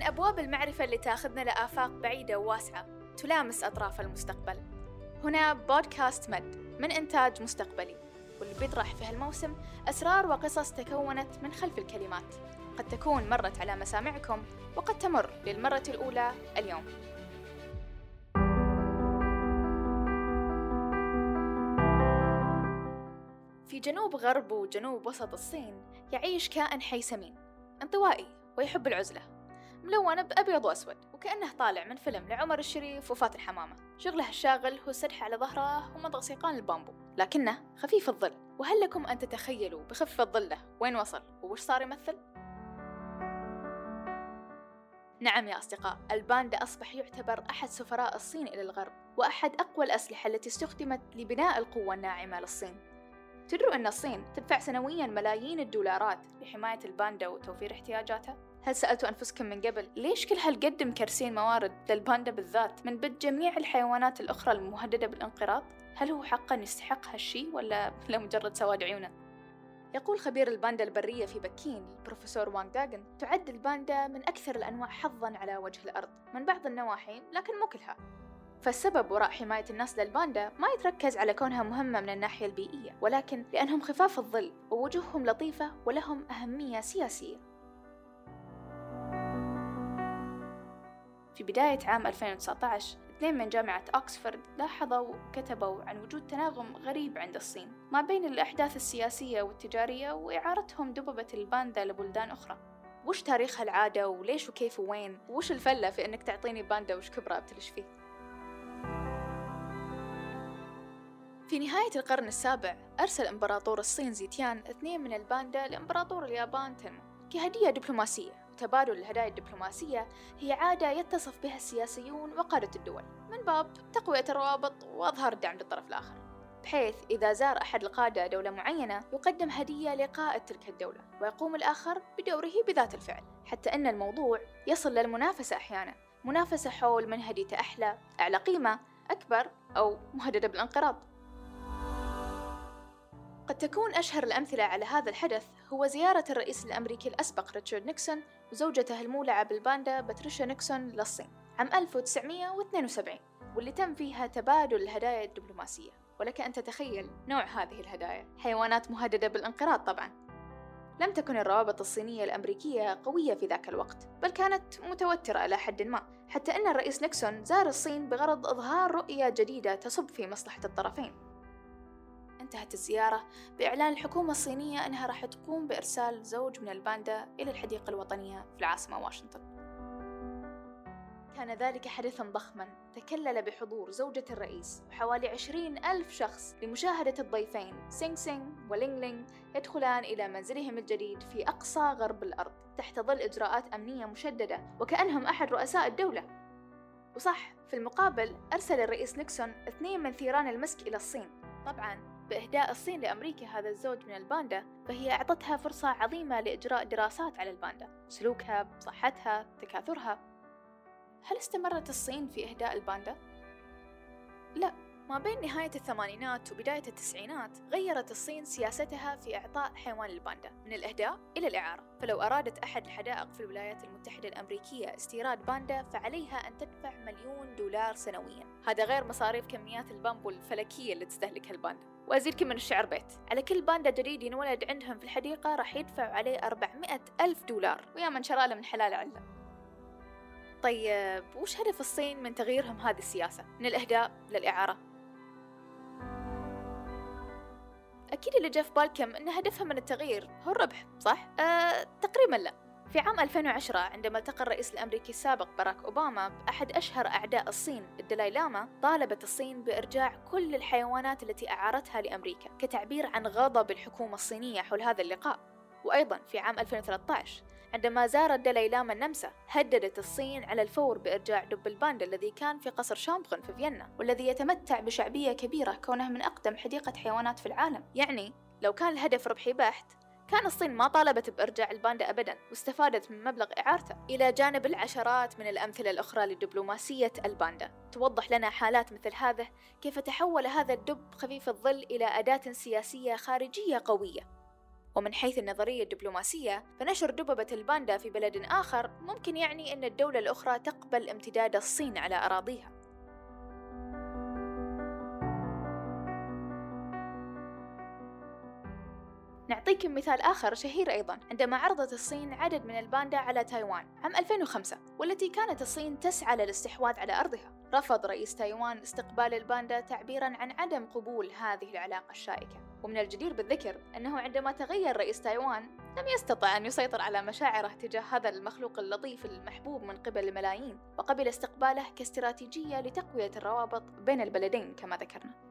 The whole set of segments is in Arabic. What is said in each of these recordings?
من أبواب المعرفة اللي تاخذنا لآفاق بعيدة وواسعة تلامس أطراف المستقبل. هنا بودكاست مد من إنتاج مستقبلي واللي بيطرح في هالموسم أسرار وقصص تكونت من خلف الكلمات. قد تكون مرت على مسامعكم وقد تمر للمرة الأولى اليوم. في جنوب غرب وجنوب وسط الصين يعيش كائن حي سمين انطوائي ويحب العزلة. ملون بأبيض وأسود وكأنه طالع من فيلم لعمر الشريف وفاتن حمامة شغله الشاغل هو السدح على ظهره ومضغ سيقان البامبو لكنه خفيف الظل وهل لكم أن تتخيلوا بخفة ظله وين وصل وش صار يمثل؟ نعم يا أصدقاء الباندا أصبح يعتبر أحد سفراء الصين إلى الغرب وأحد أقوى الأسلحة التي استخدمت لبناء القوة الناعمة للصين تدروا أن الصين تدفع سنويا ملايين الدولارات لحماية الباندا وتوفير احتياجاتها؟ هل سألتوا أنفسكم من قبل ليش كل هالقد مكرسين موارد للباندا بالذات من بد جميع الحيوانات الأخرى المهددة بالانقراض؟ هل هو حقا يستحق هالشي ولا لمجرد سواد عيونه؟ يقول خبير الباندا البرية في بكين البروفيسور وانغ داغن تعد الباندا من أكثر الأنواع حظا على وجه الأرض من بعض النواحي لكن مو كلها فالسبب وراء حماية الناس للباندا ما يتركز على كونها مهمة من الناحية البيئية ولكن لأنهم خفاف الظل ووجوههم لطيفة ولهم أهمية سياسية في بداية عام 2019 اثنين من جامعة أكسفورد لاحظوا وكتبوا عن وجود تناغم غريب عند الصين ما بين الأحداث السياسية والتجارية وإعارتهم دببة الباندا لبلدان أخرى. وش تاريخ هالعادة وليش وكيف وين وش الفلة في إنك تعطيني باندا وش كبرى أبتلش فيه؟ في نهاية القرن السابع أرسل إمبراطور الصين زيتيان اثنين من الباندا لإمبراطور اليابان تنمو كهدية دبلوماسية. تبادل الهدايا الدبلوماسية هي عادة يتصف بها السياسيون وقادة الدول. من باب تقوية الروابط وإظهار الدعم للطرف الآخر. بحيث إذا زار أحد القادة دولة معينة يقدم هدية لقائد تلك الدولة ويقوم الآخر بدوره بذات الفعل. حتى أن الموضوع يصل للمنافسة أحيانا. منافسة حول من هديته أحلى أعلى قيمة أكبر أو مهددة بالانقراض. قد تكون أشهر الأمثلة على هذا الحدث هو زيارة الرئيس الأمريكي الأسبق ريتشارد نيكسون وزوجته المولعة بالباندا باتريشا نيكسون للصين عام 1972 واللي تم فيها تبادل الهدايا الدبلوماسية. ولك أن تتخيل نوع هذه الهدايا. حيوانات مهددة بالانقراض طبعا. لم تكن الروابط الصينية الأمريكية قوية في ذاك الوقت بل كانت متوترة إلى حد ما حتى أن الرئيس نيكسون زار الصين بغرض إظهار رؤية جديدة تصب في مصلحة الطرفين. انتهت الزيارة بإعلان الحكومة الصينية أنها راح تقوم بإرسال زوج من الباندا إلى الحديقة الوطنية في العاصمة واشنطن. كان ذلك حدثا ضخما. تكلل بحضور زوجة الرئيس وحوالي عشرين ألف شخص لمشاهدة الضيفين. سينغ سينغ ولينغ لينغ يدخلان إلى منزلهم الجديد في أقصى غرب الأرض. تحت ظل إجراءات أمنية مشددة وكأنهم أحد رؤساء الدولة. وصح في المقابل أرسل الرئيس نيكسون اثنين من ثيران المسك إلى الصين. طبعا بإهداء الصين لأمريكا هذا الزوج من الباندا فهي أعطتها فرصة عظيمة لإجراء دراسات على الباندا سلوكها صحتها تكاثرها هل استمرت الصين في إهداء الباندا؟ لا ما بين نهاية الثمانينات وبداية التسعينات غيرت الصين سياستها في إعطاء حيوان الباندا من الإهداء إلى الإعارة. فلو أرادت أحد الحدائق في الولايات المتحدة الأمريكية استيراد باندا فعليها أن تدفع مليون دولار سنويا. هذا غير مصاريف كميات البامبو الفلكية اللي تستهلكها الباندا. وأزيدكم من الشعر بيت. على كل باندا جديد ينولد عندهم في الحديقة راح يدفعوا عليه 400 ألف دولار. ويا من شرى له من حلال علة. طيب وش هدف الصين من تغييرهم هذه السياسة؟ من الإهداء للإعارة. أكيد اللي جاء في بالكم أن هدفها من التغيير هو الربح صح؟ أه تقريبا لا في عام 2010 عندما التقى الرئيس الأمريكي السابق باراك أوباما بأحد أشهر أعداء الصين الدلاي لاما طالبت الصين بإرجاع كل الحيوانات التي أعارتها لأمريكا كتعبير عن غضب الحكومة الصينية حول هذا اللقاء وأيضا في عام 2013 عندما زار الدلاي لاما النمسا هددت الصين على الفور بإرجاع دب الباندا الذي كان في قصر شونبرون في فيينا والذي يتمتع بشعبية كبيرة كونه من أقدم حديقة حيوانات في العالم. يعني لو كان الهدف ربحي بحت كان الصين ما طالبت بإرجاع الباندا أبدا واستفادت من مبلغ إعارته. إلى جانب العشرات من الأمثلة الأخرى لدبلوماسية الباندا. توضح لنا حالات مثل هذه كيف تحول هذا الدب خفيف الظل إلى أداة سياسية خارجية قوية. ومن حيث النظرية الدبلوماسية فنشر دببة الباندا في بلد آخر ممكن يعني أن الدولة الأخرى تقبل امتداد الصين على أراضيها. نعطيكم مثال آخر شهير أيضا. عندما عرضت الصين عدد من الباندا على تايوان عام 2005 والتي كانت الصين تسعى للاستحواذ على أرضها. رفض رئيس تايوان استقبال الباندا تعبيرا عن عدم قبول هذه العلاقة الشائكة. ومن الجدير بالذكر أنه عندما تغير رئيس تايوان لم يستطع أن يسيطر على مشاعره تجاه هذا المخلوق اللطيف المحبوب من قبل الملايين وقبل استقباله كاستراتيجية لتقوية الروابط بين البلدين كما ذكرنا.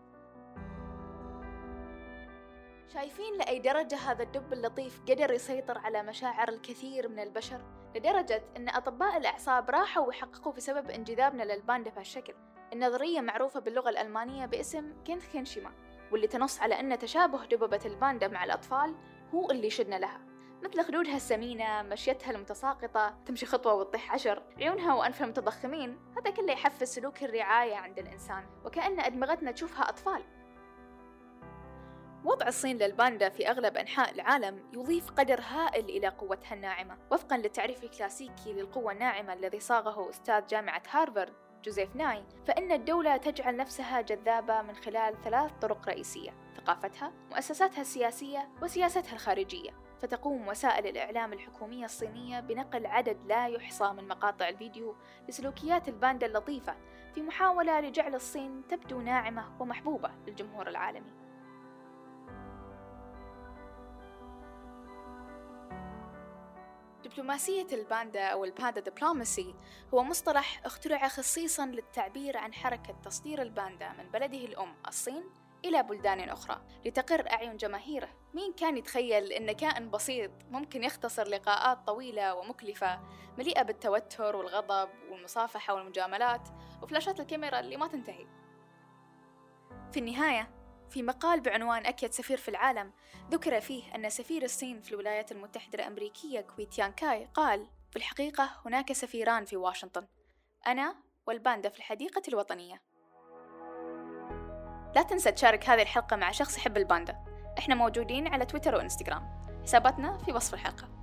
شايفين لأي درجة هذا الدب اللطيف قدر يسيطر على مشاعر الكثير من البشر؟ لدرجة أن أطباء الأعصاب راحوا وحققوا في سبب انجذابنا للباندا بهالشكل النظرية معروفة باللغة الألمانية باسم كينشيما. واللي تنص على أن تشابه دببة الباندا مع الأطفال هو اللي يشدنا لها. مثل خدودها السمينة مشيتها المتساقطة تمشي خطوة وتطيح عشر. عيونها وأنفها المتضخمين هذا كله يحفز سلوك الرعاية عند الإنسان وكأن أدمغتنا تشوفها أطفال. وضع الصين للباندا في أغلب أنحاء العالم يضيف قدر هائل إلى قوتها الناعمة. وفقا للتعريف الكلاسيكي للقوة الناعمة الذي صاغه أستاذ جامعة هارفارد جوزيف ناي فإن الدولة تجعل نفسها جذابة من خلال ثلاث طرق رئيسية ثقافتها، مؤسساتها السياسية، وسياستها الخارجية. فتقوم وسائل الإعلام الحكومية الصينية بنقل عدد لا يحصى من مقاطع الفيديو لسلوكيات الباندا اللطيفة في محاولة لجعل الصين تبدو ناعمة ومحبوبة للجمهور العالمي. دبلوماسية الباندا أو الباندا دبلوماسي هو مصطلح اخترع خصيصا للتعبير عن حركة تصدير الباندا من بلده الأم الصين إلى بلدان أخرى لتقر أعين جماهيره. مين كان يتخيل أن كائن بسيط ممكن يختصر لقاءات طويلة ومكلفة مليئة بالتوتر والغضب والمصافحة والمجاملات وفلاشات الكاميرا اللي ما تنتهي؟ في النهاية في مقال بعنوان أكيد سفير في العالم ذكر فيه أن سفير الصين في الولايات المتحدة الأمريكية كوي تيان كاي قال في الحقيقة هناك سفيران في واشنطن أنا والباندا في الحديقة الوطنية. لا تنسى تشارك هذه الحلقة مع شخص يحب الباندا. إحنا موجودين على تويتر وإنستغرام. حساباتنا في وصف الحلقة.